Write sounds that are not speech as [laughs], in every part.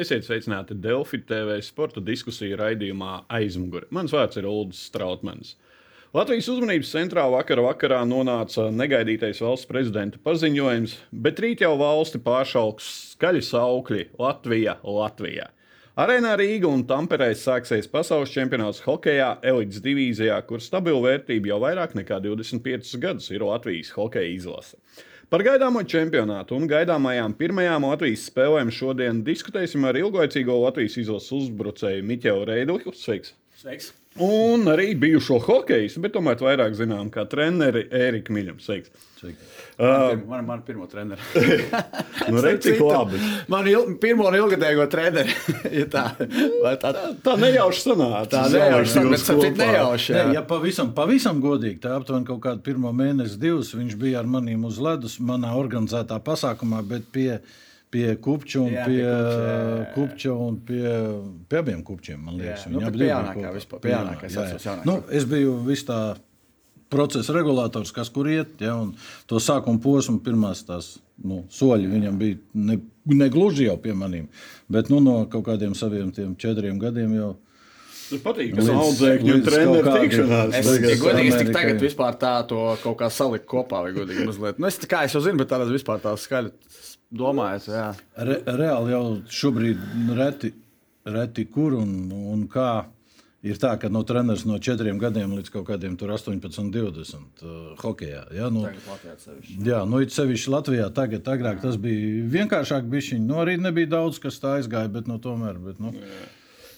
Esiet sveicināti Delfi TV sporta diskusiju raidījumā aizmugurē. Mans vārds ir Ulrichs Strautmans. Latvijas uzmanības centrā vakar vakarā nonāca negaidītais valsts prezidenta paziņojums, bet rīt jau valsti pāršauks skaļi saukļi Latvija, Latvija. Arēnā Rīga un Tamperē sāksies pasaules čempionāts hokeja elites divīzijā, kur stabila vērtība jau vairāk nekā 25 gadus ir Latvijas hokeja izlase. Par gaidāmo čempionātu un gaidāmajām pirmajām Latvijas spēlēm šodien diskutēsim ar ilglaicīgo Latvijas izlases uzbrucēju Miķelu Reidliku. Sveiks! Sveiks! Un arī bijušo hokeju, bet tomēr vairāk zinām, kā treneri Ēriku Miļņu. Sveiks! Sveiks. Uh, man, man pirmo treneru. [laughs] nu, redz, cik labi. Man il, pirmo un ilgadējo treneru. [laughs] ja tā, tā, tā, tā nejauši sanāca. Tā nejauši sanāca, bet nejauši. Ne, ja pavisam, pavisam godīgi, tā aptuveni kaut kādu pirmo mēnesi, divus, viņš bija ar manīm uz ledus manā organizētā pasākumā, bet pie, pie kupča un jā, pie, pie kupča un pie, pie abiem kupčiem, man liekas. Jā, nu, pie jaunākā vispār. Pie jaunākā, jā. Nu, es biju vis tā procesa regulators, kas kur iet. Ja, to sākuma posmu, pirmās tās nu, soļi viņam bija ne, ne gluži jau pie maniem, bet nu, no kaut kādiem saviem četriem gadiem jau. Tas patīk, ka audzēkņu treneru tikšanās. Es, godīgi, es tik tagad vispār tā to kaut kā saliku kopā, vai godīgi mazliet. Nu, es, kā es jau zinu, bet tādas vispār tās skaļi domājat, jā. Re, reāli jau šobrīd reti, reti kur un, un kā ir tā, ka no treneris no 4 gadiem līdz kaut kādiem 18, 20 uh, hokeja. Ja, nu, jā, nu, it sevišķi Latvijā tagad, agrāk tas bija vienkāršāk bišķiņ. Nu, arī nebija daudz, kas tā aizgāja, bet nu, tomēr. Bet, nu. Jā.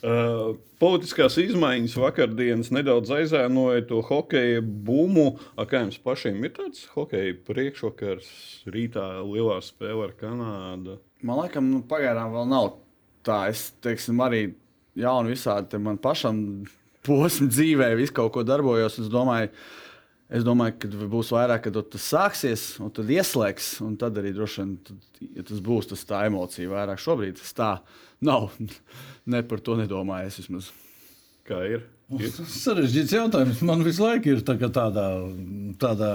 Uh, politiskās izmaiņas vakardienas nedaudz aizēnoja to hokeja būmu. A, kā jums pašiem ir tāds hokeja priekšvakars, rītā lielā spēle ar Kanādu? Man liekas, nu, pagaidām vēl nav tā. Es teiksim, arī jauni visādi man pašam posmi dzīvē, visu kaut ko darbojos. Es domāju, es domāju ka būs vairāk, kad tas sāksies, un tad ieslēgs. Un tad arī droši vien, tad, ja tas būs tas tā emocija vairāk. Šobrīd tas tā nav. [laughs] Ne par to nedomāju. Es vismaz. Kā ir? ir? [laughs] Sarežģīts jautājums. Man visu laiku ir tā, tādā, tādā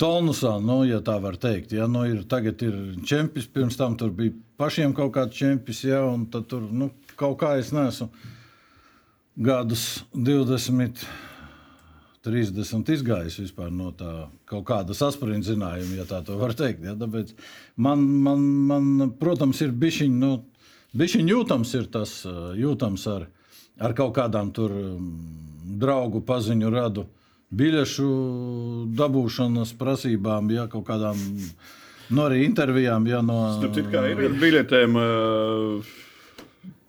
tonusā, nu, ja tā var teikt. Ja, nu, ir, tagad ir čempions, pirms tam tur bija pašiem kaut kāds čempions, ja, un tur nu, kaut kā es neesmu gadus 20. 30 izgājis vispār no tā kaut kāda saspringta zinājuma, ja tā var teikt. Ja? Tāpēc man, man, man, protams, ir bišķiņ, nu, bišķiņ jūtams, ir tas, jūtams ar, ar kaut kādām tur draugu paziņu radu biļešu dabūšanas prasībām, ja kaut kādām no arī intervijām. Ja, no, Starp kā ir ar biļetēm. Uh...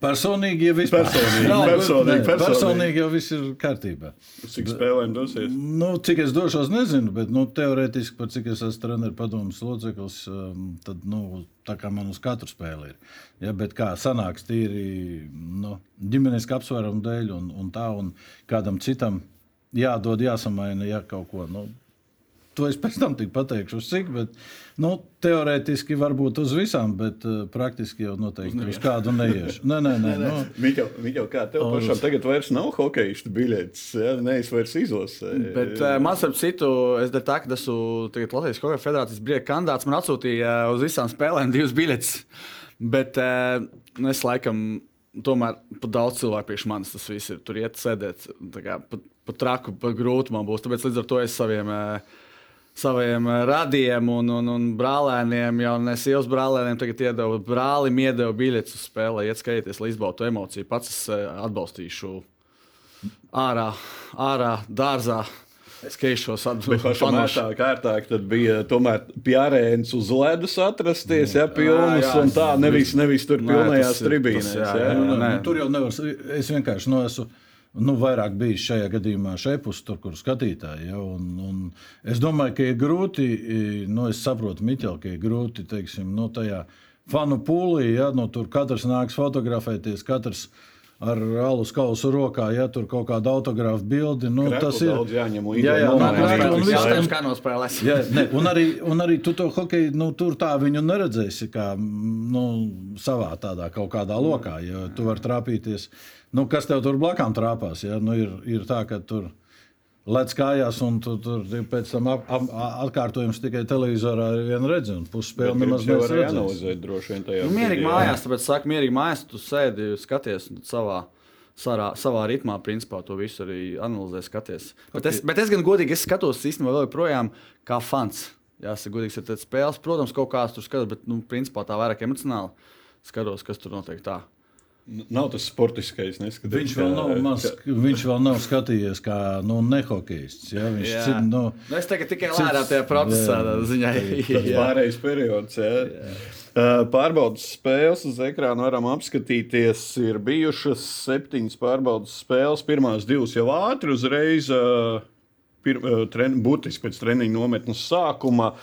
Personīgi jau, vispār, personīgi, no, personīgi, ne, personīgi. personīgi jau viss ir kārtībā. Cik spēlēm dosies? Nu, cik es došos, nezinu, bet nu, teorētiski, par cik es esmu treneru padomus loceklis, tad nu, tā kā man uz katru spēli ir. Ja, bet kā sanāks tīri nu, ģimenes apsvērumu dēļ un, un tā, un kādam citam jādod, jāsamaina ja, kaut ko. Nu, To es pēc tam pateikšu, uz cik. Bet, nu, teorētiski varbūt uz visām, bet uh, praktiski jau noteikti uz, kādu neiešu. Nē, nē, nē. nē, nē. Nu, [laughs] Miķel, kā tev uz... pašam tagad vairs nav hokeja biļetes, ja? nevis vairs izlasē. Bet uh, man starp citu, es daru tā, ka esmu Latvijas Hokeja federācijas brīvā kandidāts. Man atsūtīja uh, uz visām spēlēm divas biļetes. Bet uh, es laikam tomēr pat daudz cilvēku priekš manis tas viss ir. Tur iet sēdēt, pat, pat traku, pat grūti man būs. Tāpēc līdz ar to es saviem. Uh, saviem radiem un, un, un brālēniem, jau ne sievas brālēniem, tagad iedevu brālim, iedevu biļetes uz spēli, iet skatīties, lai izbaudu emociju. Pats es atbalstīšu ārā, ārā dārzā. Skaišos atbildēs. Tā kārtāk tad bija tomēr pie arēnas uz ledus atrasties, ja pilnas un tā, nevis, nevis tur pilnajās tribīnēs. Jā, jā. Tur jau nevar, es vienkārši no nu, esmu nu, vairāk bijis šajā gadījumā šeit pusē, tur, kur skatītāji. Ja, un, un es domāju, ka ir grūti, nu, es saprotu, Miķel, ka ir grūti, teiksim, no nu, tajā fanu pūlī, ja, nu, tur katrs nāks fotografēties, katrs ar alus kausu rokā, ja tur kaut kāda autogrāfa bildi. Nu, Krepu tas ir jāņem jā, jā, no, un, un, nospēlēs. jā, ne, un, arī, un arī tu to hokeju nu, tur tā viņu neredzēsi, kā nu, savā tādā kaut kādā lokā, jo tu vari trāpīties. Nu, kas tev tur blakām trāpās? Ja? Nu, ir, ir tā, ka tur lec kājās, un tu, tur pēc tam ap, ap, atkārtojums tikai televizorā vien redzi, un pusspēle nemaz nevar nevar analizēt droši vien tajā. Nu, mierīgi mājās, tāpēc saka, mierīgi mājās, tu sēdi, skaties un savā. Sarā, savā ritmā, principā, to visu arī analizē, skaties. Bet es, bet es gan godīgi es skatos īstenībā vēl joprojām kā fans. Jāsaka, godīgs ir tas spēles, protams, kaut kāds tur skatos, bet, nu, principā tā vairāk emocionāli skatos, kas tur notiek tā. Nav tas sportiskais, neskaties. Viņš vēl nav, maz, viņš vēl nav skatījies kā nu, nehokejists. Ja? Viņš Jā. cit, nu, Nu, es tikai tikai lērā tajā procesā jā. ziņā. Tas [laughs] Jā. pārējais periods. Jā. Uh, Pārbaudas spēles uz ekrāna varam apskatīties. Ir bijušas septiņas pārbaudas spēles. Pirmās divas jau ātri uzreiz, uh, uh, tren, būtiski pēc treniņa nometnes sākuma.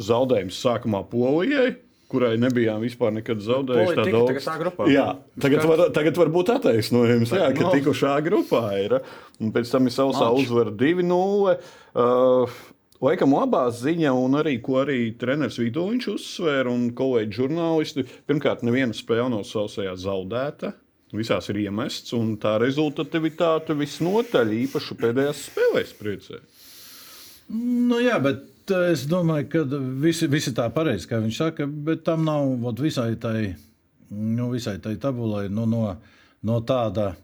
Zaudējums sākumā Polijai. Kurai nebijām vispār nekad zaudējuši tika tagad tā grupā. Jā, tagad var, tagad var būt attaisnojums, jā, ka no. tikuši A grupā. Ir. Un pēc tam ir sausā uzvara 2-0. Uh, Laikam labā ziņa, un arī ko arī treneris Vidovičs uzsvēra, un kolēģi žurnālisti. Pirmkārt, neviena spēle nav sausajā zaudēta. Visās ir iemests, un tā rezultātivitāte visnotaļ īpaši pēdējās spēlēs priecē. Nu, jā, bet eh, es domāju, ka visi, visi tā pareizi, kā viņš saka, bet tam nav vot, visai tai, nu, visai tai tabulai nu, no, no tāda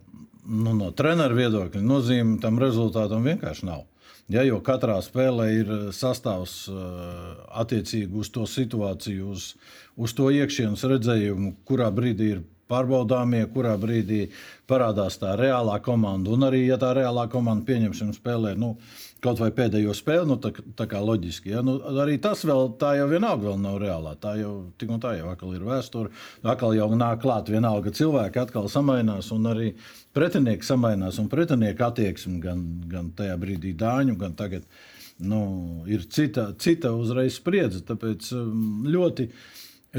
nu, no treneru viedokļa nozīme tam rezultātam vienkārši nav. Ja, jo katrā spēlē ir sastāvs eh, attiecīgi uz to situāciju, uz, uz to iekšienes redzējumu, kurā brīdī ir pārbaudāmie, kurā brīdī parādās tā reālā komanda. Un arī, ja tā reālā komanda pieņemsim spēlē nu, kaut vai pēdējo spēli, nu, tā, tā kā loģiski. Ja, nu, arī tas vēl tā jau vienalga vēl nav reālā. Tā jau tik un tā jau atkal ir vēsture. Atkal jau nāk klāt vienalga cilvēki atkal samainās un arī pretinieki samainās un pretinieku attieksme gan, gan tajā brīdī dāņu, gan tagad. Nu, ir cita, cita uzreiz spriedze. Tāpēc um, ļoti,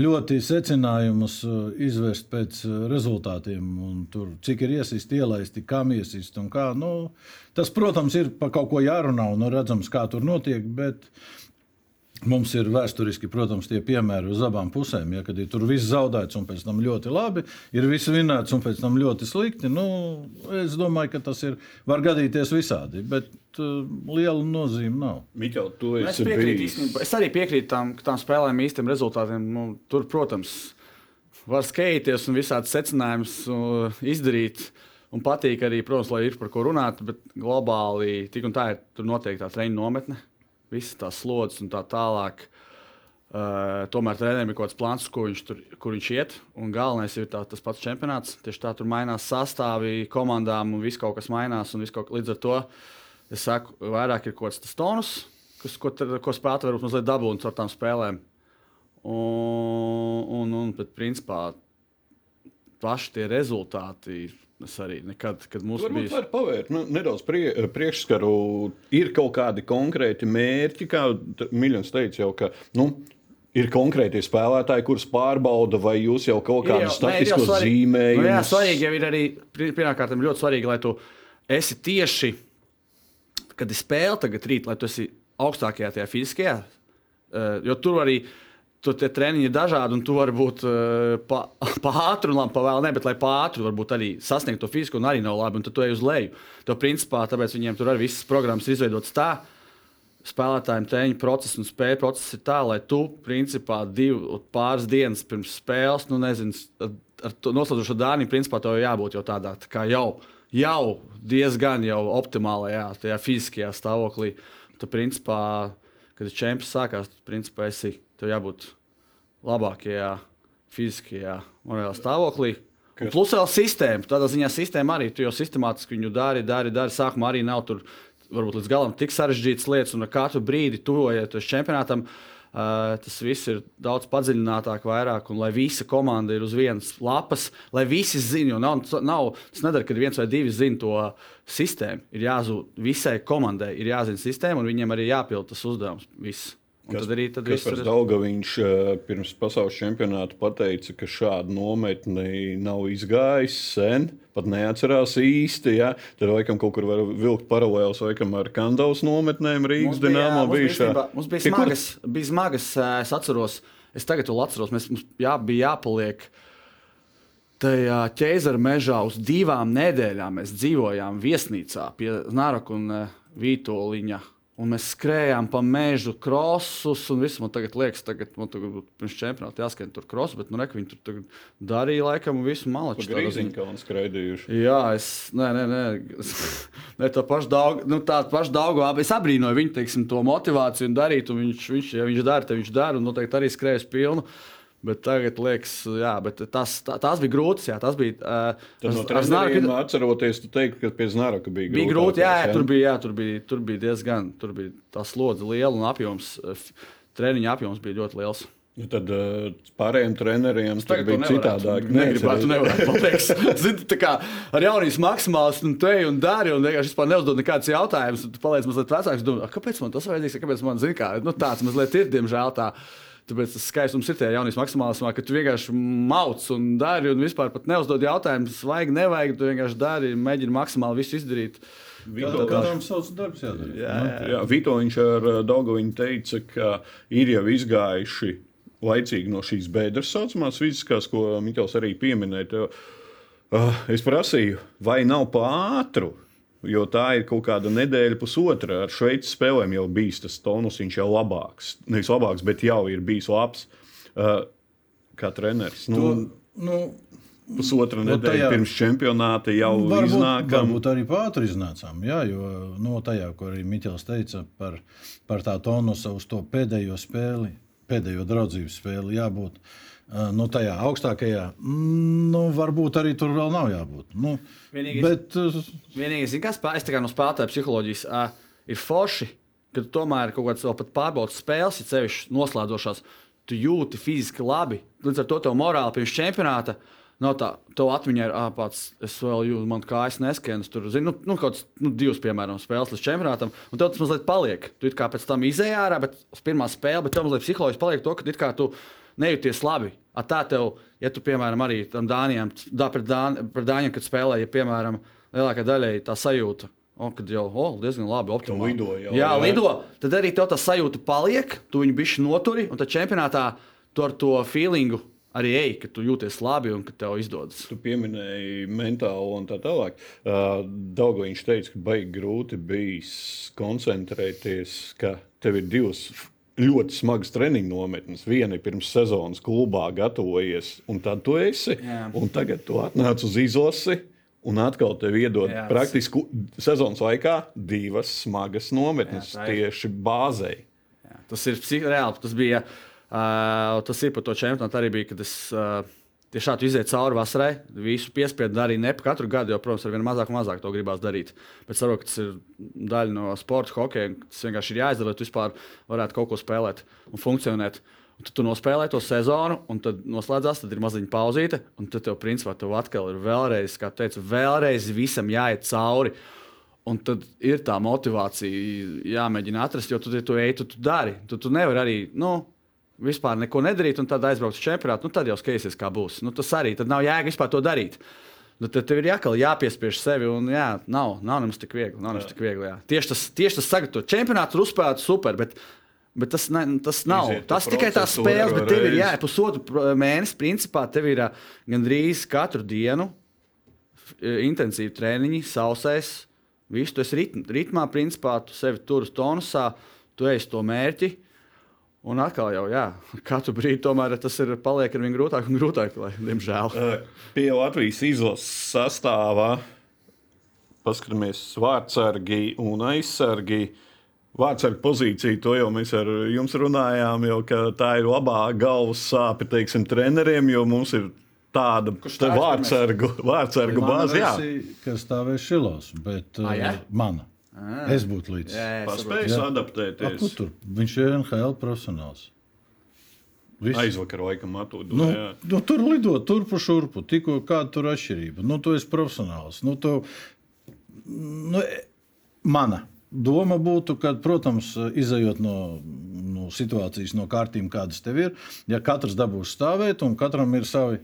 ļoti secinājumus uh, izvērst pēc uh, rezultātiem. Tur, cik ir iesist, ielaisti, kam iesist un kā. Nu, tas, protams, ir par kaut ko jārunā un redzams, kā tur notiek. Bet mums ir vēsturiski, protams, tie piemēri uz abām pusēm. Ja, kad ir tur viss zaudēts un pēc tam ļoti labi, ir viss vinēts un pēc tam ļoti slikti. Nu, es domāju, ka tas ir, var gadīties visādi, bet uh, liela nozīme nav. Miķel, tu Nu, Es, esi piekrītu, īstenībā- es arī piekrītu tam, ka tām spēlēm īstiem rezultātiem. Nu, tur, protams, var skaitīties un visādi secinājumus uh, izdarīt. Un patīk arī, protams, lai ir par ko runāt, bet globāli tik un tā ir tur noteikti tā treniņa nometne, visas tās slodzes un tā tālāk. Uh, tomēr trenerim ir kaut kāds plāns, ko viņš tur kur viņš iet. Un galvenais ir tā, tas pats čempionāts. Tieši tā tur mainās sastāvī, komandām un viss kaut kas mainās. Kaut, līdz ar to es saku, vairāk ir kaut kāds tas tonus, kas, ko, ko spēlētāji varbūt mazliet dabūna caur tām spēlēm. Un, un, un bet, principā, paši tie rezultāti. Es arī nekad, kad mums Varbūt bija. var pavērt nu, nedaudz prie, priekšskaru. Ir kaut kādi konkrēti mērķi, kā Miljons teica, jau, ka nu, ir konkrēti spēlētāji, kurus pārbauda, vai jūs jau kaut kādu svarīgi- zīmējumu. Nu, jā, svarīgi jau ir arī pirmkārt ļoti svarīgi, lai tu esi tieši, kad ir spēle tagad rīt, lai tu esi augstākajā tajā fiziskajā. Uh, jo tur arī tur tie treniņi ir dažādi, un tu vari būt [laughs] pa ātru, un labi, pa vēl ne, bet lai pa ātru varbūt arī sasniegt to fizisku, un arī nav labi, un tad tu ej uz leju. To principā, tāpēc viņiem tur arī visas programmas ir izveidotas tā, spēlētājiem treniņu process un spēļu process ir tā, lai tu, principā, divu, pāris dienas pirms spēles, nu, nezinu, ar, to noslēdzošo dāņu, principā, to jābūt jau tādā tā kā jau, jau diezgan jau optimālajā, tajā fiziskajā stāvoklī. Tu, principā, kad čempions sākās, tu, principā, esi, tev jābūt labākajā fiziskajā morālā stāvoklī. Un Plus vēl sistēma. Tādā ziņā sistēma arī tu jau sistemātiski viņu dari, dari, dari. Sākumā arī nav tur varbūt līdz galam tik sarežģītas lietas, un ar katru brīdi tuvojoties čempionātam, uh, tas viss ir daudz padziļinātāk, vairāk, un lai visa komanda ir uz vienas lapas, lai visi zinātu, nav, nav, tas nedara, kad viens vai divi zina to sistēmu. Ir jāzūd visai komandai, ir jāzina sistēma, un viņiem arī jāpild tas uzdevums. Viss. Un Kas, tad arī tad viss ir- Daugaviņš eh, pirms pasaules čempionāta pateica, ka šāda nometne nav izgājis sen, pat neatcerās īsti. Ja? Tad laikam kaut kur var vilkt paralēlus laikam ar Kandavas nometnēm Rīgas bija, bijušā. mums bija smagas, bija smagas, ē, es atceros, es tagad vēl atceros, mēs, mums jā, bija jāpaliek tajā ķēzara mežā uz divām nedēļām mēs dzīvojām viesnīcā pie Nāraka un uh, Vītoliņa. Un mēs skrējām pa mežu, krosus, un viss man tagad liekas, tagad man būtu pirms čempionāta jāskrien tur krosus, bet nu, rek, viņi tur tagad darīja laikam un visu malaču. Grīziņu kalnu skraidījuši. Jā, es nē, nē, nē, [laughs] ne tā paša daudz, nu, tā paša daudz, es abrīnoju viņu, teiksim, to motivāciju un darīt, un viņš, viņš, ja viņš dara, tad viņš dara, un noteikti arī skrējas pilnu. Bet tagad liekas, jā, bet tas, tā, tās bija grūtas. Jā, tas bija. Uh, Tad no ar Znaroku- treneriem atceroties, tu teiksi, ka pie Znaraka bija grūti. Bija grūti, jā, jā, tur bija, jā, tur bija, tur bija diezgan, tur bija tā slodze liela un apjoms, treniņa apjoms bija ļoti liels. Nu, tad uh, pārējiem treneriem Tagad bija citādāk. [laughs] Negribētu, nevarētu pateikt. [laughs] Zini, tā kā ar jaunības maksimālistu un te un dari, un vienkārši vispār neuzdod nekādus jautājumus. Tu paliec mazliet vecāks, domā, kāpēc man tas vajadzīgs, kāpēc man zina, kā nu, tāds mazliet ir, diemžēl tā. Tāpēc tas skaistums ir tajā jaunības maksimālismā, ka tu vienkārši mauc un dari, un vispār pat neuzdod jautājumus, vajag, nevajag. Tu vienkārši dari, mēģini maksimāli visu izdarīt. Vito, Katram savs darbs jādara. Jā, jā. jā, Vito viņš ar uh, Daugoviņu teica, ka ir jau izgājuši laicīgi no šīs bēdas saucamās fiziskās, ko Mikls arī pieminēja. Uh, es prasīju, vai nav pāri. Jo tā ir kaut kāda nedēļa, pusotra. Ar Šveices spēlēm jau bijis tas tonus, viņš jau labāks. Nevis labāks, bet jau ir bijis labs. Uh, kā treneris. Nu, To, nu, pusotra nu, nedēļa tajā- pirms čempionāta jau varbūt, iznākam. varbūt arī pātri iznācām. Jā, jo no tajā, ko arī Miķels teica par, par tā tonusa uz to pēdējo spēli, pēdējo draudzības spēli jābūt. ā, Nu, tajā augstākajā, mm, nu, varbūt arī tur vēl nav jābūt. Nu, Vienīgais- bet, uh, Vienīgais, kas pārspēj, kā no spēlētāja psiholoģijas, uh, ir forši, ka tu tomēr kaut kādas vēl pat pārbaudas spēles, ja sevišķi noslēdzošās, tu jūti fiziski labi. Līdz ar to tev morāli pirms čempionāta. Nav tā, tev atmiņā ir, pats, es vēl jūtu, man kājas neskan. Es tur zinu, nu, nu, kaut kāds, nu, divas, piemēram, spēles līdz čempionātam, un tev tas mazliet paliek. Tu kā pēc tam izējā ārā, bet uz pirmā spēle, bet tev mazliet psiholoģiski paliek to, ka tu nejūties labi. A tā tev, ja tu, piemēram, arī tam Dānijam, da, pret, Dān, pret Dāņiem, kad spēlē, ja, piemēram, lielākā daļa tā sajūta. O, kad jau o, diezgan labi optimāli. lido jau, jā, jā. lido. Tad arī tev tā sajūta paliek, tu viņu bišķi noturi, un tad čempionātā tu ar to feelingu arī ej, ka tu jūties labi un ka tev izdodas. Tu pieminēji mentālo un tā tālāk. Uh, Daudz viņš teica, ka baigi grūti bijis koncentrēties, ka tev ir divas ļoti smagas treniņu nometnes. Viena ir pirms sezonas klubā gatavojies, un tad tu esi. Jā. Un tagad tu atnāc uz izlasi. Un atkal tev iedod Jā, praktiski sezonas laikā divas smagas nometnes Jā, tieši bāzei. Jā, tas ir psih- reāli. Tas bija. Uh, tas ir par to čempionātu arī bija, kad es uh, tiešām izēju cauri vasarai. Visu piespiedu darīju ne katru gadu, jo, protams, ar vien mazāk un mazāk to gribās darīt. Bet saprotu, ka tas ir daļa no sporta, hokeja. Tas vienkārši ir jāizdara, lai tu vispār varētu kaut ko spēlēt un funkcionēt. Un tad tu nospēlē to sezonu, un tad noslēdzās, tad ir maziņa pauzīte, un tad tev, principā, tev atkal ir vēlreiz, kā teicu, vēlreiz visam jāiet cauri. Un tad ir tā motivācija, jāmēģina atrast, jo tu, ja tu ej, tu, tu dari. Tu, tu nevari arī nu, vispār neko nedarīt, un tad aizbraukt uz čempionātu. Nu, tad jau skatīsies, kā būs. Nu, tas arī tad nav jēga vispār to darīt. Nu, tad tev ir jākal, jāpiespiež sevi, un jā, nav, nav nemaz tik viegli. Nav tik viegli jā. tieši tas, tieši tas sagatavot. Čempionāts ir uzspēlēts super, bet, bet tas, ne, tas nav. Iziet Tas tikai tā spēle, bet tev ir jāiet pusotru mēnesi. Principā tev ir gandrīz katru dienu intensīvi treniņi, sausais. Visu tu esi ritm, ritmā, principā tu sevi tur uz tonusā, tu ej uz to mērķi. Un atkal jau, jā, katru brīdi tomēr tas ir paliek ar vien grūtāk un grūtāk, lai, diemžēl. Pie Latvijas izlases sastāvā paskatāmies vārdsargi un aizsargi. Vārdsargu pozīciju, to jau mēs ar jums runājām, jau, ka tā ir labā galvas sāpe teiksim, treneriem, jo mums ir tāda vārdsargu, vārdsargu mana bāze. jā. Kas stāvēs šilos, bet Ah, jā? uh, mana. Es būtu līdz. A, adaptēties. kur tur? Viņš ir NHL profesionāls. Viss. Aizvakar laikam atūdu. Nu, jā. nu, tur lido turpu šurpu. Tikko kāda tur atšķirība. Nu, tu esi profesionāls. Nu, tu, nu, e, mana doma būtu, ka, protams, izējot no, no situācijas, no kārtīm, kādas tev ir, ja katrs dabūs stāvēt un katram ir savi.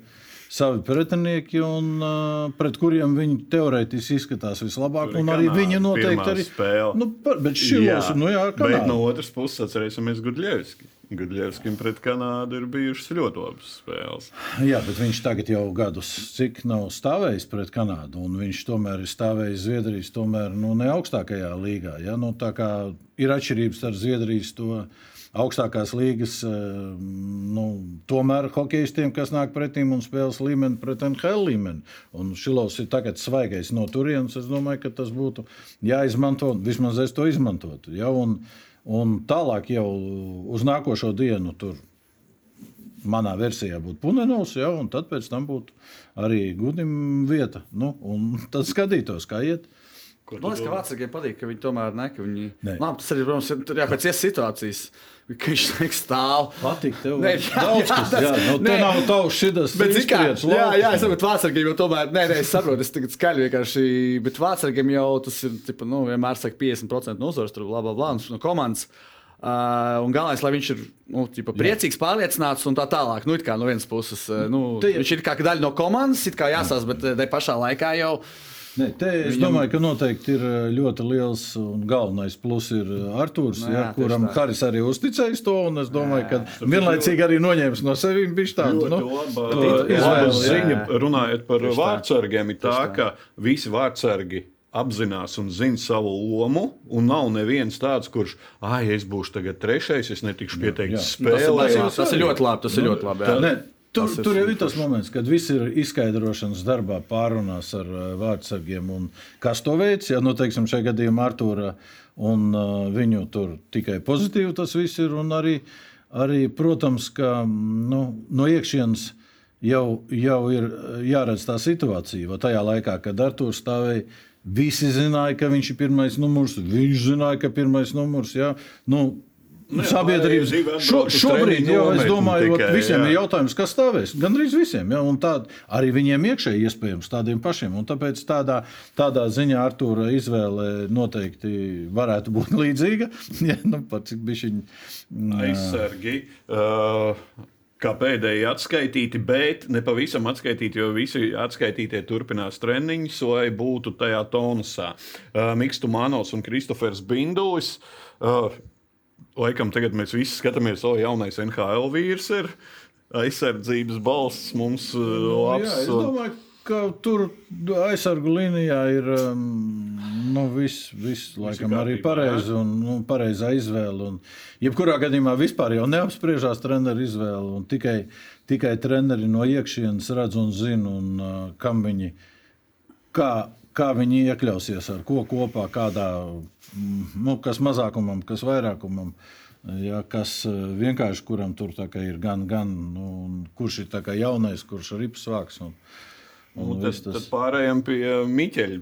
Savi pretinieki, un, uh, pret kuriem viņi teorētiski izskatās vislabāk. Tur arī Kanāda, viņi noteikti arī. spēle. Nu, par, bet šilos, nu jā, bet Kanāda. no otras puses atcerēsimies Gudļevski. Gudļevskim pret Kanādu ir bijušas ļoti labas spēles. Jā, bet viņš tagad jau gadus cik nav stāvējis pret Kanādu, un viņš tomēr ir stāvējis Zviedrijas, tomēr nu, ne augstākajā līgā. Ja? Nu, tā kā ir atšķirības ar Zviedrijas to augstākās līgas, eh, nu, tomēr hokeistiem, kas nāk pretī un spēles līmeni pret NHL līmeni. Un Šilovs ir tagad svaigais no turienes. Es domāju, ka tas būtu jāizmanto, vismaz es to izmantotu. Ja? Un, Un tālāk jau uz nākošo dienu tur manā versijā būtu Punenovs, ja, un tad pēc tam būtu arī Gudim vieta. Nu, tad skatītos, kā iet. Man liekas, ka Vācijai patīk, ka viņi tomēr ne, ka viņi... Labi, tas arī, protams, ir jāpēc situācijas. Ka viņš sniegs stāv. Patīk, tev nē, jā, daudz jā, kas. Jā, nu, nē, nav tavs šitas. Bet, kā, jā, jā, es saprotu, Vācijam jau tomēr, nē, nē, es saprotu, es tagad skaļi vienkārši, bet Vācijam jau tas ir, tipa, nu, vienmēr saka 50% no uzvaras, tur, bla, bla, bla, no komandas. Uh, un galvenais, lai viņš ir nu, ķipa, priecīgs, pārliecināts un tā tālāk. Nu, kā no vienas puses, uh, nu, viņš ir kā daļa no komandas, it kā jāsās, bet te pašā laikā jau. Uh, Ne, te, es Viņam... domāju, ka noteikti ir eh, ļoti liels un galvenais plus ir eh, Arthurs, no, nu jā, ja, kuram Haris arī uzticējis to. Es domāju, ka vienlaicīgi arī noņēmis no sevis viņš tādu nu, izvēli. Ziņa, runājot par vārdsargiem, ir tā, ka visi vārdsargi apzinās un zina savu lomu. Un nav neviens tāds, kurš, ah, es būšu tagad trešais, es netikšu pieteikts spēlē. Tas, tas ir ļoti labi. Tas ir ļoti labi. Jā. Ne, Tur, tas tur jau ir tas moments, kad viss ir izskaidrošanas darbā, pārunās ar uh, vārdsargiem. Kas to veids? Ja, nu, teiksim, šajā gadījumā Artūra un uh, viņu tur tikai pozitīvi tas viss ir. Arī, arī, protams, ka nu, no iekšienes jau, jau ir jāredz tā situācija. Va tajā laikā, kad Artūrs stāvēja, visi zināja, ka viņš ir pirmais numurs. Viņš zināja, ka pirmais numurs. Ja, nu, Nu, sabiedrības šo, šobrīd jau es domāju, ka visiem jā. ir jautājums, kas stāvēs. Gan arī visiem, ja, un tād, arī viņiem iekšēji iespējams tādiem pašiem. Un tāpēc tādā, tādā ziņā Artūra izvēle noteikti varētu būt [laughs] līdzīga. ja, nu, pat cik bišķiņ, Aizsargi. Uh, kā pēdējie atskaitīti, bet ne pavisam atskaitīti, jo visi atskaitītie turpinās treniņus, lai būtu tajā tonusā. Uh, Mikls Tumanovs un Kristofers Bindulis. Uh, laikam tagad mēs visi skatāmies, o, jaunais NHL vīrs ir aizsardzības balss mums uh, labs. Jā, es domāju, ka tur aizsargu līnijā ir um, nu, viss, vis, laikam, arī pareizi un nu, pareizā izvēle. Un, jebkurā gadījumā vispār jau neapspriežās treneru izvēle. Tikai, tikai treneri no iekšienes redz un zina, un, uh, kam viņi. Kā, kā viņi iekļausies ar ko kopā, kādā, mm, nu, kas mazākumam, kas vairākumam. Ja, kas eh, vienkārši kuram tur ir gan, gan nu, kurš ir jaunais, kurš ir rips vāks. Un, un nu, tad, tas... tad pārējām pie Miķeļa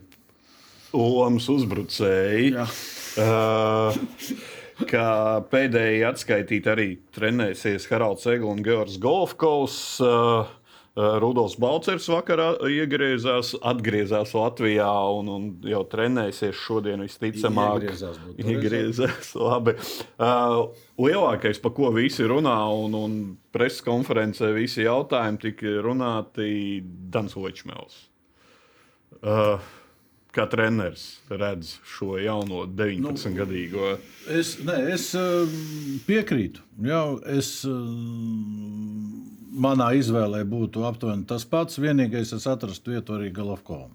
lomas uzbrucēji. Uh, kā pēdējie atskaitīti arī trenēsies Haralds Eglis un Georgs Golfkovs. Uh, Eh, Rudolfs Balčers vakarā iegriezās, atgriezās Latvijā un, un jau trenēsies šodien visticamāk. Iegriezās, iegriezās [laughs] labi. Uh, lielākais, par ko visi runā, un, un preses konferencē visi jautājumi tika runāti Dans Ločmēls. Uh, kā treneris redz šo jauno 19-gadīgo? Nu, es, ne, es piekrītu. Jā, es, manā izvēlē būtu aptuveni tas pats. Vienīgais, es atrastu vietu arī Galovkovam.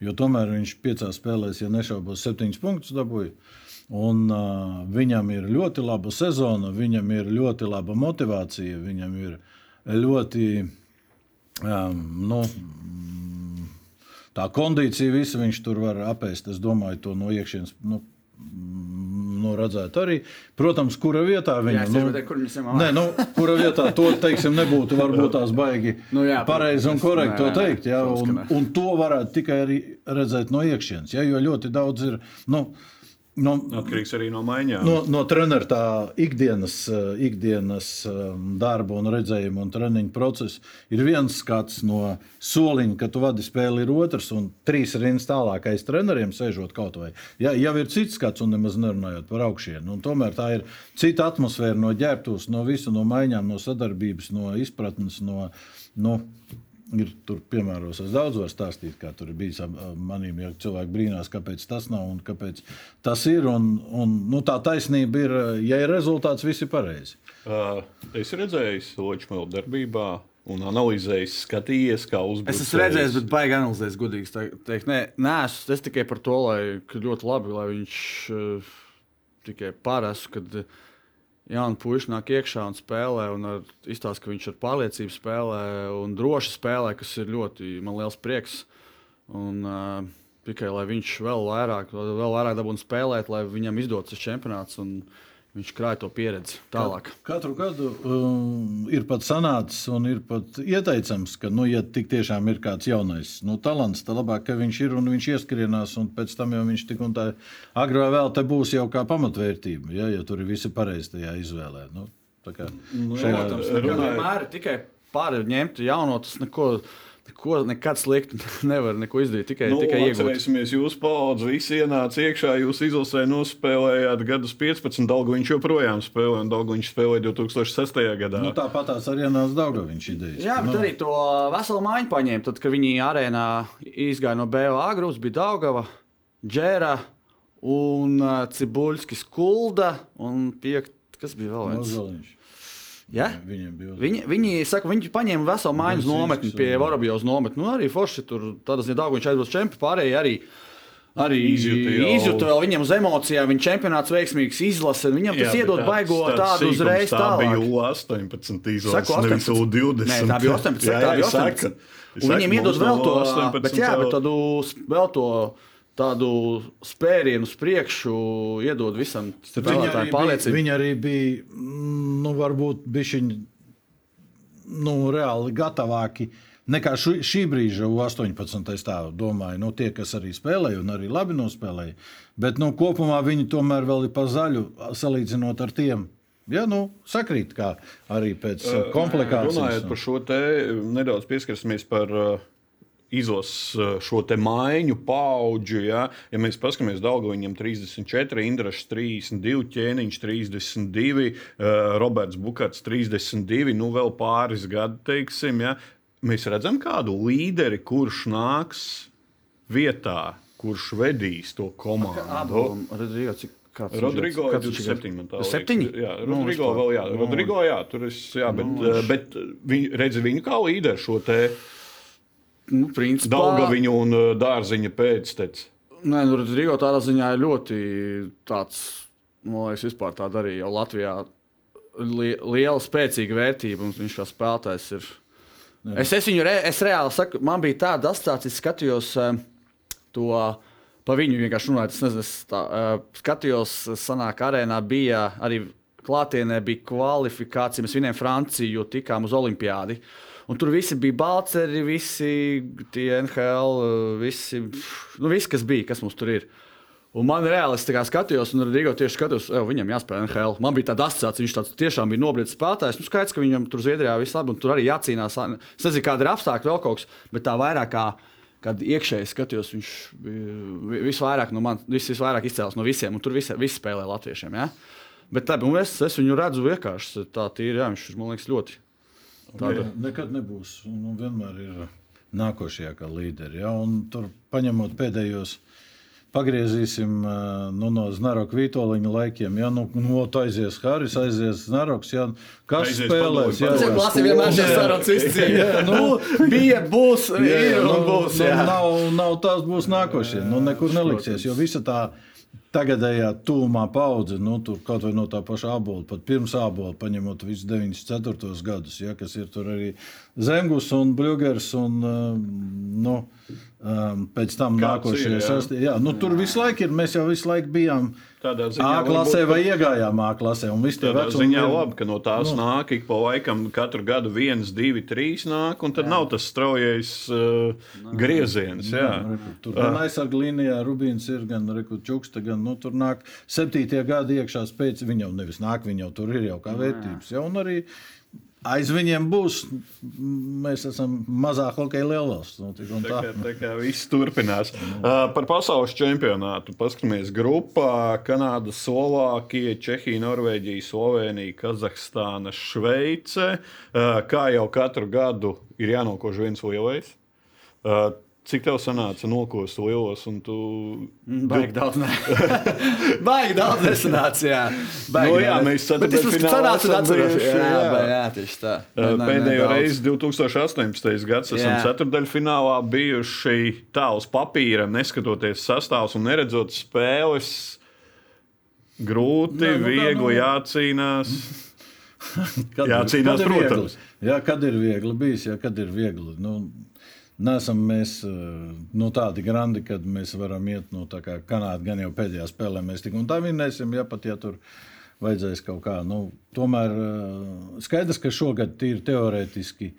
Jo tomēr viņš piecās spēlēs, ja nešaubos, septiņus punktus dabūja. Un, uh, viņam ir ļoti laba sezona, viņam ir ļoti laba motivācija, viņam ir ļoti um, nu, tā kondīcija, visu viņš tur var apēst. Es domāju, to no iekšienes. Nu, nu, redzētu arī. Protams, kura vietā viņa ir. Nu, kur nē, nu, kura vietā to teiksim, nebūtu varbūt tās baigi [laughs] nu, jā, pareizi un korekti to teikt. Jā, un, un to varētu tikai redzēt no iekšienes. Jā, jo ļoti daudz ir. Nu, No, Atkarīgs arī no maiņām. No, no treneru tā ikdienas, eh, ikdienas um, darba un redzējuma un treniņa procesa ir viens skats no soliņa, ka tu vadi spēli, ir otrs, un trīs rindas tālāk aiz treneriem sēžot kaut vai. Ja, jau ir cits skats, un nemaz nerunājot par augšienu. Tomēr tā ir cita atmosfēra no ģērbtuves, no visu, no maiņām, no sadarbības, no izpratnes. No, no, ir tur piemēros. Es daudz varu stāstīt, kā tur ir bijis ar maniem. Ja cilvēki brīnās, kāpēc tas nav un kāpēc tas ir. Un, un, nu, tā taisnība ir, ja ir rezultāts, viss ir pareizi. Uh, es redzēju Ločmēlu darbībā un analizēju, skatījies, kā uzbrucējs. Es esmu redzējis, bet baigi analizējis, te- teikt. Nē, nē es, es tikai par to, lai ka ļoti labi, lai viņš uh, tikai parastu, kad uh, jauni puiši nāk iekšā un spēlē, un ar, izstāsta, ka viņš ar pārliecību spēlē un droši spēlē, kas ir ļoti man liels prieks. Un, uh, tikai lai viņš vēl vairāk, vēl vairāk dabūtu spēlēt, lai viņam izdodas šis čempionāts. un Viņš krāja to pieredzi tālāk. Katru gadu um, ir pat sanācis un ir pat ieteicams, ka, nu, ja tik tiešām ir kāds jaunais nu, talants, tad labāk, ka viņš ir un viņš ieskrienās, un pēc tam jau viņš tik un tā agri vai vēl te būs jau kā pamatvērtība, ja, ja tur ir visi pareizi tajā izvēlē. Nu, tā kā šajā, Protams, runājot- tikai pārņemt jauno, tas neko, neko nekad slikti [laughs] nevar neko izdarīt. Tikai, Nu, tikai iegūt. atcerēsimies, jūs paudze visi ienāca iekšā, jūs izlasē nospēlējāt gadus 15, Daugu viņš joprojām spēlē, un Daugu viņš spēlēja 2006. gadā. nu, tāpat tās arī nāca Daugaviņš idejas. Jā, bet nu, arī to veselu mājiņu paņēma. Tad, kad viņi arēnā izgāja no BOA grupas, bija Daugava, Džēra un uh, Cibuļskis Kulda un piekt, kas bija vēl viens. Ozoliņš. Ja? Viņiem bija Viņi, viņi, saka, viņi paņēma veselu mājas nometni pie Vorobjovas nometnes. Nu, arī Forši tur tādas nedaudz viņš aizbrauc čempionu. Pārējie arī. Arī Izjuta jau- izjūta vēl viņam uz emocijām, viņa čempionāts veiksmīgs izlase. Viņam tas Jā, iedod tāds- baigo tāds tādu uzreiz Tā bija U18 izlase, Saku, nevis 18. U20. Nē, tā bija 18. [laughs] Jā, tā jā, bija es 18. saku. Es Un saku, viņiem iedod vēl to, 18 bet, jā, bet tādu, vēl to tādu spērienu uz priekšu iedod visam Viņi arī, spēlētājiem bija, pārliecību. viņi arī bija, mm, nu, varbūt bišķiņi, nu, reāli gatavāki nekā šu, šī brīža U18. Es tā domāju, nu, tie, kas arī spēlēja un arī labi nospēlēja. Bet nu, kopumā viņi tomēr vēl ir pa zaļu salīdzinot ar tiem. Ja, nu, sakrīt, kā arī pēc komplikācijas. Runājot par šo te, nedaudz pieskarsimies par izlases uh, šo te maiņu paudžu. Ja, ja mēs paskatāmies Daugu, viņam 34, Indrašs 32, Ķēniņš 32, uh, Roberts Bukats 32, nu vēl pāris gadi, teiksim. Ja. Mēs redzam kādu līderi, kurš nāks vietā, kurš vedīs to komandu. Rodrigo, Rodrigo ir Kāds viņš 27. man tā liekas. Septiņi? Jā, Nu, Rodrigo vispār. vēl, jā. Nu, Rodrigo, jā, tur es, jā, bet, Nu, viņš- bet viņi, redzi viņu kā līderi šo te Nu, principā, Daugaviņu un uh, Dārziņa pēcteci. Nē, nu, Rodrigo tādā ziņā ir ļoti tāds, man liekas, vispār tāda arī jau Latvijā li liela, spēcīga vērtība. un Viņš kā spēlētājs ir. Es, es viņu re, es reāli saku, man bija tāda asociācija, es skatījos eh, to pa viņu vienkārši runājot. Es nezinu, es tā, eh, skatījos, sanāk, arēnā bija arī klātienē bija kvalifikācija. Mēs vinējām Franciju, jo tikām uz Olimpiādi. Un tur visi bija balceri, visi tie NHL, eh, visi, nu, visi, kas bija, kas mums tur ir. Un man reāli es skatījos, un Rīgā tieši skatījos, ka viņam jāspēlē NHL. Man bija tāda asociācija, viņš tāds tiešām bija nobriedzis spēlētājs. Nu, skaidrs, ka viņam tur Zviedrijā viss labi, un tur arī jācīnās. Es nezinu, kāda ir apstākļa vēl kaut kas, bet tā vairāk kā. Kad iekšēji skatījos, viņš bija visvairāk no manis, vis, visvairāk izcēlās no visiem, un tur visi, visi spēlē latviešiem. Ja? Bet un es, es viņu redzu vienkārši tā, tīri, jā, viņš man liekas ļoti. Tāda. Nekad nebūs. Un vienmēr ir nākošajā kā līderi. Ja? Un tur paņemot pēdējos. Pagriezīsim nu, no Znaroka Vitoļņa laikiem. Ja nu, nu tā aizies Haris, aizies Znaroks. Ja, kas Aizies spēlēs? Jā, padomju. jā, Klasi vienmēr šis sarunas izcīnīja. Nu, bija, būs, [laughs] Jā, ir nu, un būs. nu, jā. nav, nav tās būs nākošie. Nu, nekur neliksies, jo visa tā tagadējā tūmā paudze, nu, tur kaut vai no tā paša abola, pat pirms abola, paņemot visus 94. gadus, ja, kas ir tur arī Zemgus un Bļūgers un um, nu, um, pēc tam Kāds nākošie ir, jā. sastie. Jā, nu, tur visu laiku ir, mēs jau visu laiku bijām Tādā A ziņā klasē varbūt vai iegājām A klasē. Un visi tie Tādā ziņā ir- labi, ka no tās nu. nāk ik pa laikam katru gadu viens, divi, trīs nāk, un tad jā. nav tas straujais uh, grieziens. Jā. Reku, Tur gan aizsardzības līnijā Rubīns ir, gan Čukste, gan nu, tur nāk septītie gadi iekšā spēc. Viņa jau nevis nāk, viņa jau tur ir jau kā vērtības. Ja? Un arī aiz viņiem būs. Mēs esam mazāk hokeja lielvalsts. Nu, Tā tā. kā, tā kā viss turpinās. Uh, par pasaules čempionātu paskatāmies grupā. Kanāda, Slovākija, Čehija, Norvēģija, Slovenija, Kazahstāna, Šveice. Uh, kā jau katru gadu ir jānokož viens lielais. Uh, cik tev sanāca nokost lielos? un Tu... Baigi daudz, ne. [laughs] Baigi daudz nesanāca, jā. Baigi, Nu jā, mēs Bet es sanācu un atceros. Jā, jā. jā, jā, tieši tā. Pēdējo reizi 2018. gadā esam ceturdaļfinālā bijuši tā uz papīra, neskatoties sastāvs un neredzot spēles. Grūti, Nē, nu viegli nu- [laughs] jācīnās. Kad ir- Jācīnās, protams. viegli. Jā, kad ir viegli bijis, jā, kad ir viegli. Nu, Nesam mēs eh, nu, tādi grandi, kad mēs varam iet no tā kā Kanāda, gan jau pēdējā spēlē mēs tik un tā vinnēsim, ja pat ja tur vajadzēs kaut kā. Nu, tomēr eh, skaidrs, ka šogad tīri teorētiski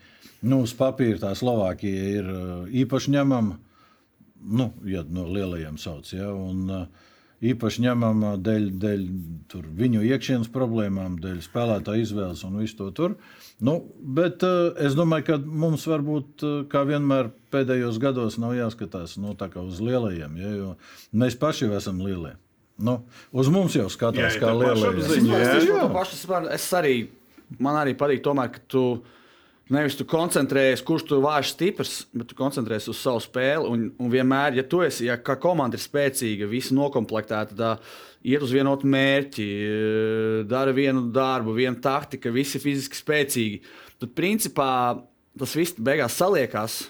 nu, uz papīra tā Slovākija ir eh, īpaši ņemama nu, ja no lielajiem sauc. Ja, un, uh, īpaši ņemama dēļ, dēļ tur viņu iekšienes problēmām, dēļ spēlētāja izvēles un visu to tur. Nu, bet uh, es domāju, ka mums varbūt, uh, kā vienmēr pēdējos gados, nav jāskatās nu, tā kā uz lielajiem, ja, jo mēs paši jau esam lielie. Nu, uz mums jau skatās, Jā, kā lielie. Es saprotu. Es arī, man arī patīk, tomēr, ka tu nevis tu koncentrējies, kurš tu vājš stiprs, bet tu koncentrējies uz savu spēli. Un, un vienmēr, ja tu esi, ja kā komanda ir spēcīga, visi noklāpta, tad iet uz vienotu mērķi, dara vienu darbu, vienu taktiku, visi fiziski spēcīgi. Tad, principā, tas viss beigās saliekās.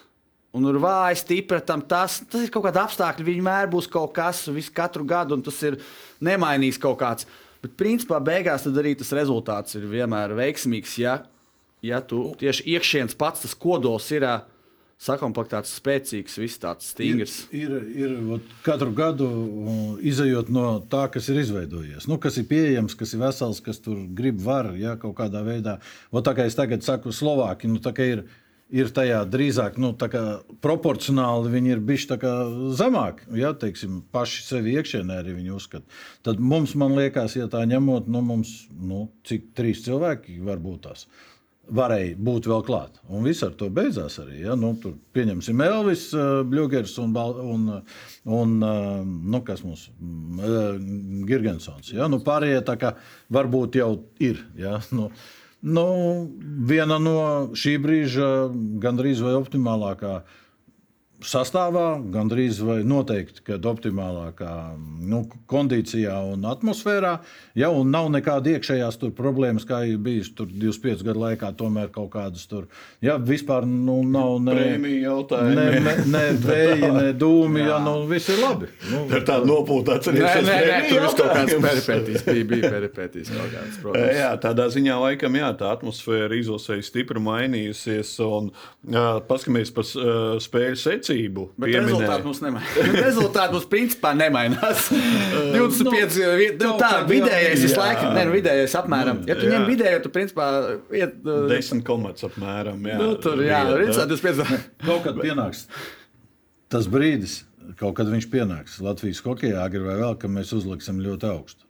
Un ir vāja, stipra tam tas. Tas ir kaut kāda apstākļa. Vienmēr būs kaut kas, visu katru gadu, un tas ir nemainīgs kaut kāds. Bet, principā, beigās arī tas rezultāts ir vienmēr veiksmīgs. Ja, ja tu tieši iekšienes pats tas kodols ir ā, sakomplektēts, spēcīgs, viss tāds stingrs. Ir, ir, ir katru gadu izējot no tā, kas ir izveidojies, nu, kas ir pieejams, kas ir vesels, kas tur grib, var ja, kaut kādā veidā. Vot, tā kā es tagad saku, Slovāki nu, tā kā ir. Ir tajā drīzāk nu, proporcionāli viņi ir bijuši zemāki. Ja, teiksim, paši sevi iekšienē arī viņi uzskata. Tad mums, man liekas, ja tā ņemot, nu, mums, nu, cik trīs cilvēki var būt tās varēja būt vēl klāt. Un viss ar to beidzās arī. Ja? Nu, tur pieņemsim Elvis, uh, Bluegers un, un, un uh, nu, kas mums uh, Girgensons. Ja? Nu, pārējie tā kā varbūt jau ir. Ja? Nu, nu, viena no šī brīža gandrīz vai optimālākā sastāvā, gandrīz vai noteikti, kad optimālākā nu, kondīcijā un atmosfērā. Ja, un nav nekāda iekšējās tur problēmas, kā ir bijis tur 25 gadu laikā, tomēr kaut kādas tur. Ja, vispār nu, nav ne, Prēmiju jautājumi. ne, ne, ne [laughs] vēji, ne dūmi, ja, nu, viss ir labi. Nu, Tā ir tāda nopūta Nē, atcerēšanās. nē, nē, tur viss kaut kāds peripētīs. Bija, bija peripētīs kaut kāds, [laughs] protams. Jā, tādā ziņā laikam jā, tā atmosfēra izlasēja stipri mainījusies. Un, paskatāmies par uh, spēļu secību. Bet rezultāti mums nemainās. [laughs] rezultāti mums principā nemainās. [laughs] 25, vi- nu, tā vidējais visu laiku, ne, nu, vidējais apmēram. Ja tu Jā. ņem vidēju, tu principā iet. uh, Desmit komats apmēram. Jā, Nu, tur jā, redzēt, 25. [laughs] Kaut kad pienāks tas brīdis, kaut kad viņš pienāks Latvijas hokeja agri vai vēl, ka mēs uzliksim ļoti augstu.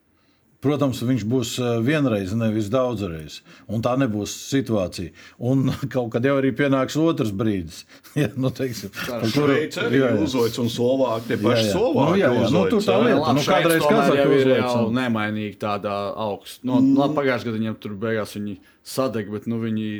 Protams, viņš būs eh, vienreiz, nevis daudzreiz. Un tā nebūs situācija. Un [laughs] kaut kad jau arī pienāks otrs brīdis. [laughs] ja, nu, teiksim, Šveice arī jā, jā. uzvodas un Slovāki tie paši. Slovāki. Nu, jā, jā. Nu, tur tā lieta. nu, kādreiz jau ir jau nemainīgi tādā augstā. No, mm. pagājušajā gadā viņiem tur beigās viņi sadeg, bet nu, viņi.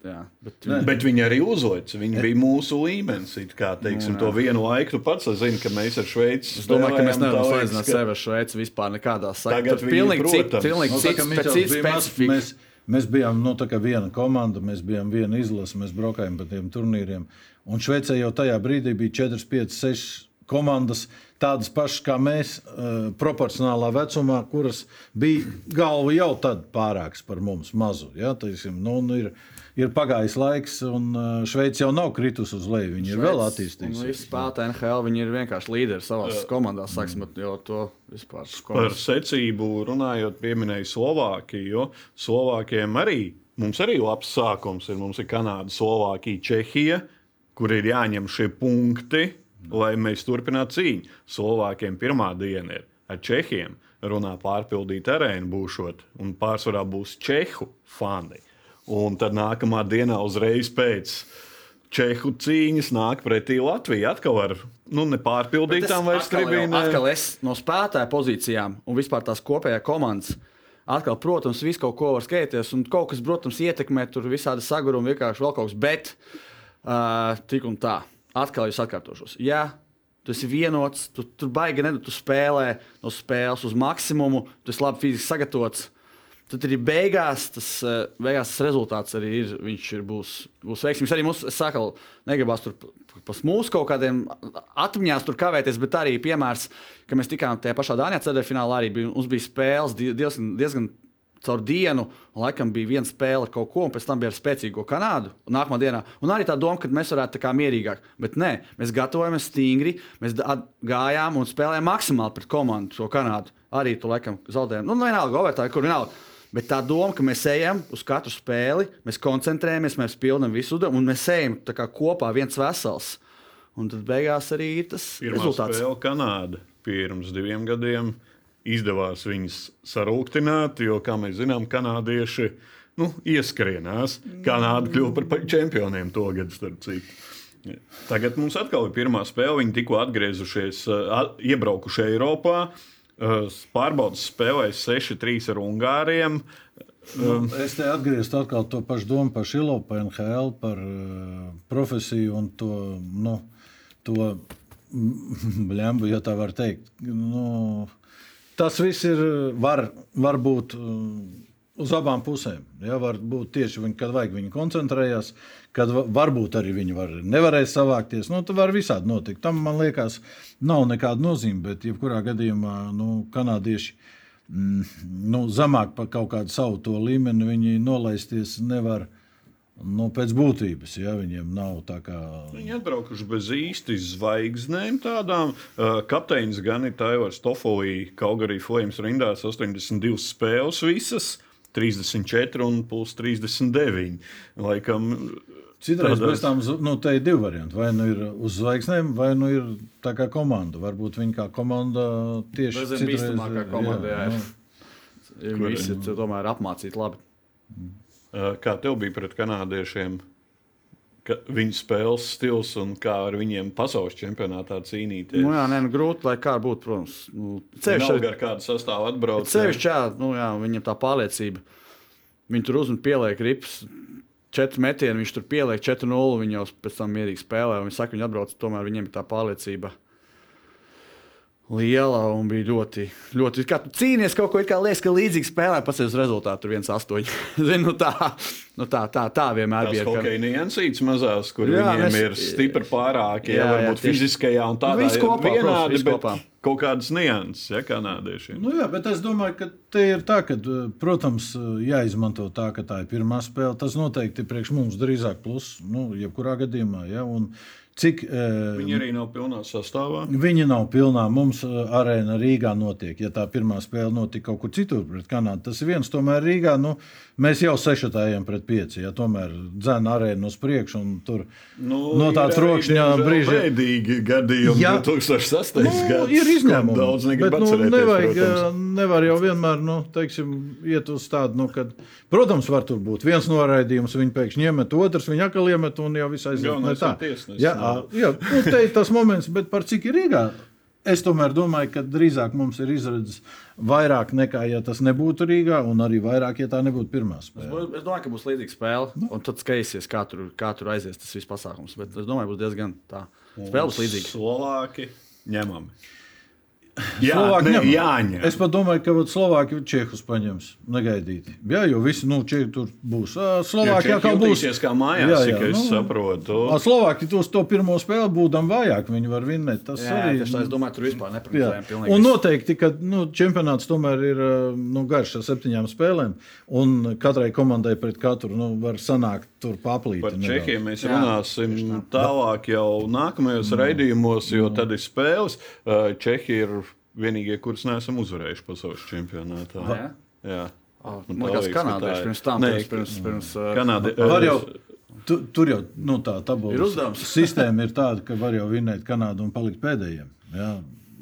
Jā, bet viņi Bet viņi arī uzvodas. Viņi bija mūsu līmenis. Kā, teiksim, to vienu laiku tu pats zini, ka mēs ar Šveici Es domāju, ka mēs nevaram salīdzināt ka- sevi ar Šveici vispār nekādā sakarā. Tur viņi, pilnīgi cits, pilnīgi Nu, tā kā cits, pēc cits bija mazs, specifika. Mēs, mēs bijām nu, viena komanda, mēs bijām viena izlase, mēs braukājām pa tiem turnīriem. Un Šveicē jau tajā brīdī bija 4, 5, 6 komandas, tādas pašas kā mēs, uh, proporcionālā vecumā, kuras bija galva jau tad pārāks par mums, mazu. Ja? Taisim, nu, nu, ir, ir pagājis laiks, un uh, Šveice jau nav kritusi uz leju. Viņi ir vēl Un attīstījušies. Visi spēlētāji NHL, viņi ir vienkārši līderi savā komandā. Sāksim jau to vispār. Par komandas. secību runājot, pieminēja Slovākiju. jo Slovākiem arī mums arī labs sākums ir. Mums ir Kanāda, Slovākija, Čehija, kur ir jāņem šie punkti, lai mēs turpinātu cīņu. Slovākiem pirmā diena ir ar Čehiem. Runā pārpildīt arēnu būšot, un pārsvarā būs Čehu fani. Un tad nākamā dienā uzreiz pēc Čehu cīņas nāk pretī Latvija. Atkal ar nu, nepārpildītām vairs tribīnēm. Atkal es no spēlētāja pozīcijām un vispār tās kopējā komandas. Atkal, protams, viss kaut ko var skatīties, un kaut kas, protams, ietekmē tur visādi sagurumi, vienkārši vēl kaut kas, bet uh, tik un tā. Atkal es atkārtošos. Jā, tu esi vienots, tu tur baigi nedod, tu spēlē no spēles uz maksimumu, tu esi labi fiziski sagatavots. Tad arī beigās tas, eh, beigās tas rezultāts arī ir. Viņš ir, būs, būs veiksmīgs. Arī mums, es saku, negribas tur pas mūsu kaut kādiem atmiņās tur kavēties, bet arī piemērs, ka mēs tikām tajā pašā Dānijā ceturtajā finālā arī bija, mums bija spēles diezgan, diezgan caur dienu, un laikam bija viena spēle ar kaut ko, un pēc tam bija ar spēcīgo Kanādu. Un nākamā dienā, un arī tā doma, ka mēs varētu tā kā mierīgāk, bet nē, mēs gatavojamies stingri, mēs gājām un spēlējām maksimāli pret komandu, šo Kanādu. Arī tu laikam zaudējām, nu, vienalga, Overtā, kur vienalga. Bet tā doma, ka mēs ejam uz katru spēli, mēs koncentrējamies, mēs pildām visu uzdevumu, un mēs ejam kopā viens vesels. Un tad beigās arī ir tas Pirmā rezultāts. Spēle Kanāda pirms diviem gadiem izdevās viņus sarūktināt, jo, kā mēs zinām, kanādieši nu, ieskrienās. Kanāda kļuva par čempioniem to gadu, starp citu. Tagad mums atkal ir pirmā spēle. Viņi tikko atgriezušies, iebraukuši Eiropā. Pārbaudas spēlēs 6-3 ar Ungāriem. Nu, es te atgrieztu atkal to pašu domu par Šilopu, par NHL, par uh, profesiju un to, nu, to [laughs] bļembu, ja tā var teikt. Nu, tas viss ir, var, var būt uh, uz abām pusēm. Ja, var būt tieši viņi, kad vajag, viņi koncentrējās, kad varbūt arī viņi var, nevarēs savākties. Nu, tur var visādi notikt. Tam, man liekas, nav nekāda nozīme, bet jebkurā gadījumā nu, kanādieši mm, nu, zemāk par kaut kādu savu līmeni viņi nolaisties nevar. Nu, pēc būtības, ja viņiem nav tā kā. Viņi atbraukuši bez īsti zvaigznēm tādām. Uh, kapteinis gan ir Taivars Tofolī, kaut arī Flames rindās 82 spēles visas. 34 un plus 39. Laikam, Citreiz pēc tam nu, te ir divi varianti. Vai nu ir uz zvaigznēm, vai nu ir tā kā komanda. Varbūt viņi kā komanda tieši tādā veidā bīstamākā komanda. Jā, jā. Nu, Viņi visi ir tomēr apmācīti labi. Kā tev bija pret kanādiešiem? Viņu spēles stils un kā ar viņiem pasaules čempionātā cīnīties. Nu, jā, nē, nu, grūti, lai kā būtu, protams. Nu, ceļš ar kādu sastāvu atbrauc. Ceļš, jā, nu, jā, viņam tā pārliecība. Viņi tur uzmanīgi pieliek rips, četri metieni, viņš tur pieliek 4-0, viņi jau pēc tam mierīgi spēlē. Viņi saka, viņi atbrauc, tomēr viņiem ir tā pārliecība liela un bija ļoti, ļoti. Kā tu cīnījies kaut ko, kā liekas, ka līdzīgi spēlē, pats uz rezultātu 1-8. [laughs] Zinu, nu tā, nu tā, tā, tā vienmēr Tās bija. Kaut kādā niansīts mazās, kur jā, viņiem mēs, ir stipri pārākie, jā, jā, varbūt jā, fiziskajā un tādā veidā. Kopā, vienādi, protams, kopā. Kaut kādas nianses, ja kanādiešiem. Nu jā, bet es domāju, ka te ir tā, ka, protams, jāizmanto tā, ka tā ir pirmā spēle. Tas noteikti ir priekš mums drīzāk plus, nu, jebkurā gadījumā. Ja, un, Cik, viņi arī nav pilnā sastāvā. Viņi nav pilnā. Mums arēna Rīgā notiek. Ja tā pirmā spēle notika kaut kur citur, pret Kanādu, tas ir viens. Tomēr Rīgā nu, mēs jau sešatājiem pret pieci. Ja, tomēr dzēna arēna uz priekšu un tur nu, no tādas rokšņa brīža. Bēdīgi gadījumi ja, 2006. Nu, gads. Ir izņēmumi. Daudz bet, nu, nevajag, protams. nevar jau vienmēr nu, teiksim, iet uz tādu, nu, kad, protams, var tur būt viens noraidījums, viņi pēkšņi iemet, otrs viņi atkal iemet un jau viss aiziet. Jā, nu, te ir tas moments, bet par cik ir Rīgā? Es tomēr domāju, ka drīzāk mums ir izredzes vairāk nekā, ja tas nebūtu Rīgā, un arī vairāk, ja tā nebūtu pirmā spēle. Es domāju, ka būs līdzīga spēle, nu. un tad skatīsies, kā tur, kā tur aizies tas viss pasākums. Bet es domāju, būs diezgan tā. Spēle būs līdzīga. Slovāki ņemami. Jā, Slovāki ne, ņem. jāņem. Es domāju, ka vat, Slovāki Čehus paņems negaidīti. Jā, jo visi nu, Čehi tur būs. Slovāki Jā, atkal būs. Kā mājās, Jā, jā, es nu, saprotu. Slovāki tos to pirmo spēli būdam vājāk, viņi var vinnēt. Tas Jā, arī tā, es domāju, tur vispār Jā. neparedzējām. Un noteikti, ka nu, čempionāts tomēr ir nu, garš ar septiņām spēlēm, un katrai komandai pret katru nu, var sanākt tur paplīt. Par Čehiem mēs Jā, runāsim tieši tālāk jau nākamajos raidījumos, jo tad ir spēles. Ā, Čehi ir vienīgie, kurus neesam uzvarējuši pasaules čempionātā. Jā? Jā. Oh, man tā liekas, kanādieši ir. pirms tam, Nē, pirms, pirms, pirms uh, Kanādi, Var ā, jau, tu, tur jau nu, tā Ir tabulas uzdevums. [laughs] sistēma ir tāda, ka var jau vinnēt Kanādu un palikt pēdējiem. Jā.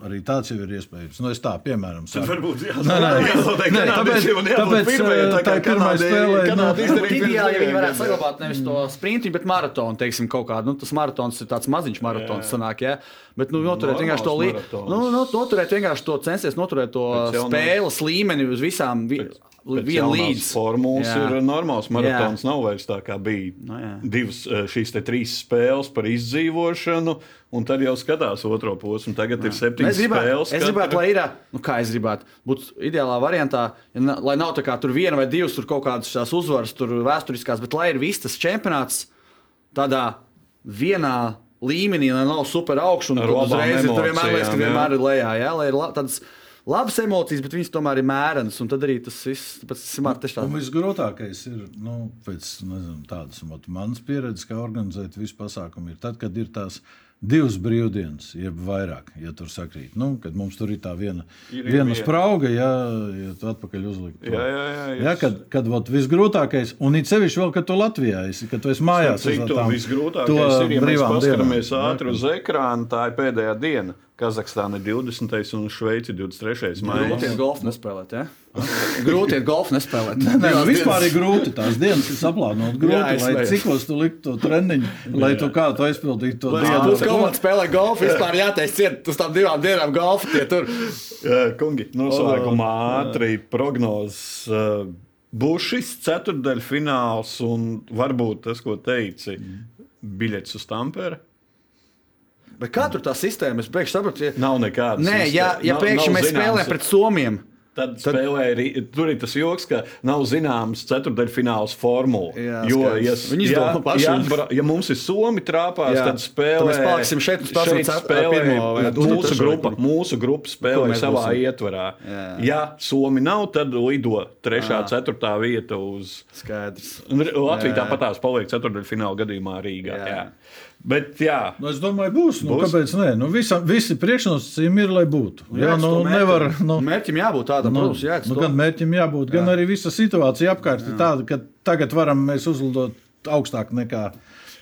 Arī tāds jau ir iespējams. Nu, es tā, piemēram, saku. varbūt jā, Nē, nē, jānotiek nē, tāpēc, tāpēc pirmajai, tā tā ir pirmā spēlē. Kanāda izdarīja ideāli, ja viņi varētu saglabāt nevis to sprintu, bet maratonu, teiksim, kaut kādu. Nu, tas maratons ir tāds maziņš maratons, sanāk, ja? bet nu, noturēt vienkārši to maratons. Nu, nu, noturēt vienkārši to, censties noturēt to spēles līmeni uz visām vi, Pēc vienu jaunās līdzi. Formulas Jā. ir normāls maratons. Nav vairs tā, kā bija Nu, jā. divas eh, šīs trīs spēles par izdzīvošanu, un tad jau skatās otro posmu. Tagad ir Nu, septiņas Es gribētu, spēles. es gribētu, lai ir, nu, kā es gribētu, būt ideālā variantā, ja, na- lai nav tā kā tur viena vai divas tur kaut kādas tās uzvaras, tur vēsturiskās, bet lai ir viss tas čempionāts tādā vienā līmenī, lai nav super augsts un tur uzreiz ir vienmēr, liekas, ka jā. vienmēr ir lejā. Jā, lai ir la, tādas labas emocijas, bet viņas tomēr ir mērenas, un tad arī tas viss, ir tieši Un tāds. visgrūtākais ir, nu, pēc nezinu, tādas mot, manas pieredzes, kā organizēt visu pasākumu, ir tad, kad ir tās divas brīvdienas, jeb vairāk, ja tur sakrīt. Nu, kad mums tur ir tā viena, Ir, viena sprauga, ja, ja tu atpakaļ uzlikt. to. Jā, jā, jā, Jā, kad, kad vot, visgrūtākais, un it sevišķi vēl, kad tu Latvijā esi, kad tu esi mājās. Cik to visgrūtākais to ir, ja mēs paskatāmies ātri uz ekrāna, tā ir pēdējā diena. Kazahstāna ir 20. un Šveice ir 23. Grūti maija. iet golfu nespēlēt. Ja? Grūti iet golfu nespēlēt. Nē, nu, vispār ir grūti. Tās dienas ir saplānotas. Grūti, Jā, lai cikos tu liktu to treniņu, lai tu kā tu aizpildītu to dienu. tas komanda spēlē golfu. Vispār jāteic, ciet uz tām divām dienām golfu. Tie tur. Kungi, noslēgumā ātri prognozes. uh, Būs šis ceturdaļfināls un varbūt tas, ko teici, biļets uz Tampere. Bet tur tā sistēma? Es pēkšņi sapratu, ja, Nav nekādas. Nē, ja, ja Nav- pēkšņi nav mēs zināms. spēlējam pret Somiju, Tad, tad spēlē arī tur ir tas joks, ka nav zināms ceturdaļfināls formula. Jā, jo, ja, Viņi ja, ja, atbra- ja mums ir Somi trāpās, Jā. tad spēlē. Tad mēs paliksim šeit šeit cet- spēlē mūsu, grupa, mūsu grupa spēlē savā būsim? ietvarā. Jā. Ja Somi nav, tad lido trešā, Jā. ceturtā vieta uz. skaidrs. Latvija Jā. tāpat tās paliek ceturdaļfināla gadījumā Rīgā. Jā. Jā. Jā. Bet, jā, Nu, es domāju, būs. Nu, Būs? kāpēc nē? Nu, visa, visi priekšnosacījumi ir, lai būtu. Jā, Redz, nu, to mērķim- nevar. Nu, Mērķim jābūt tādam, nu, protams, jā, nu, gan mērķim jābūt, gan arī visa situācija apkārt ir tāda, ka tagad varam mēs uzlidot augstāk nekā,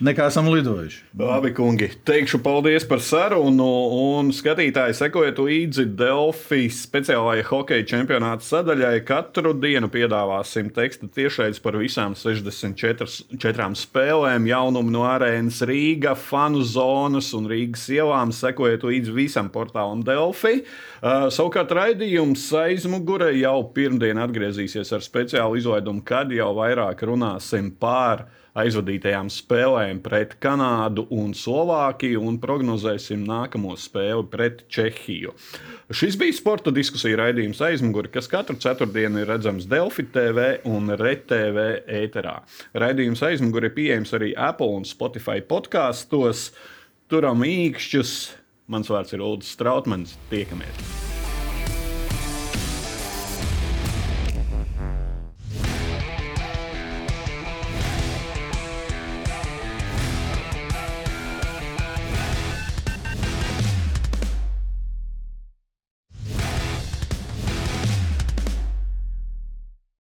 nekā esam lidojuši. Labi, kungi. Teikšu paldies par sarunu. Un skatītāji, sekojiet līdzi Delfijas speciālajai hokeja čempionāta sadaļai. Katru dienu piedāvāsim tekstu tiešraidus par visām 64 spēlēm, jaunumu no arēnas Rīga, fanu zonas un Rīgas ielām. Sekojiet līdzi visam portālam Delfi. Uh, savukārt raidījums aizmugurē jau pirmdien atgriezīsies ar speciālu izlaidumu, kad jau vairāk runāsim par aizvadītajām spēlēm pret Kanādu un Slovākiju un prognozēsim nākamo spēli pret Čehiju. Šis bija sporta diskusija raidījums aizmugurē, kas katru ceturtdienu ir redzams Delfi TV un RTV ēterā. Raidījums aizmugurē pieejams arī Apple un Spotify podkāstos. Turam īkšķus. Mans vārds ir Ulrichs Strautmans. Tiekamies!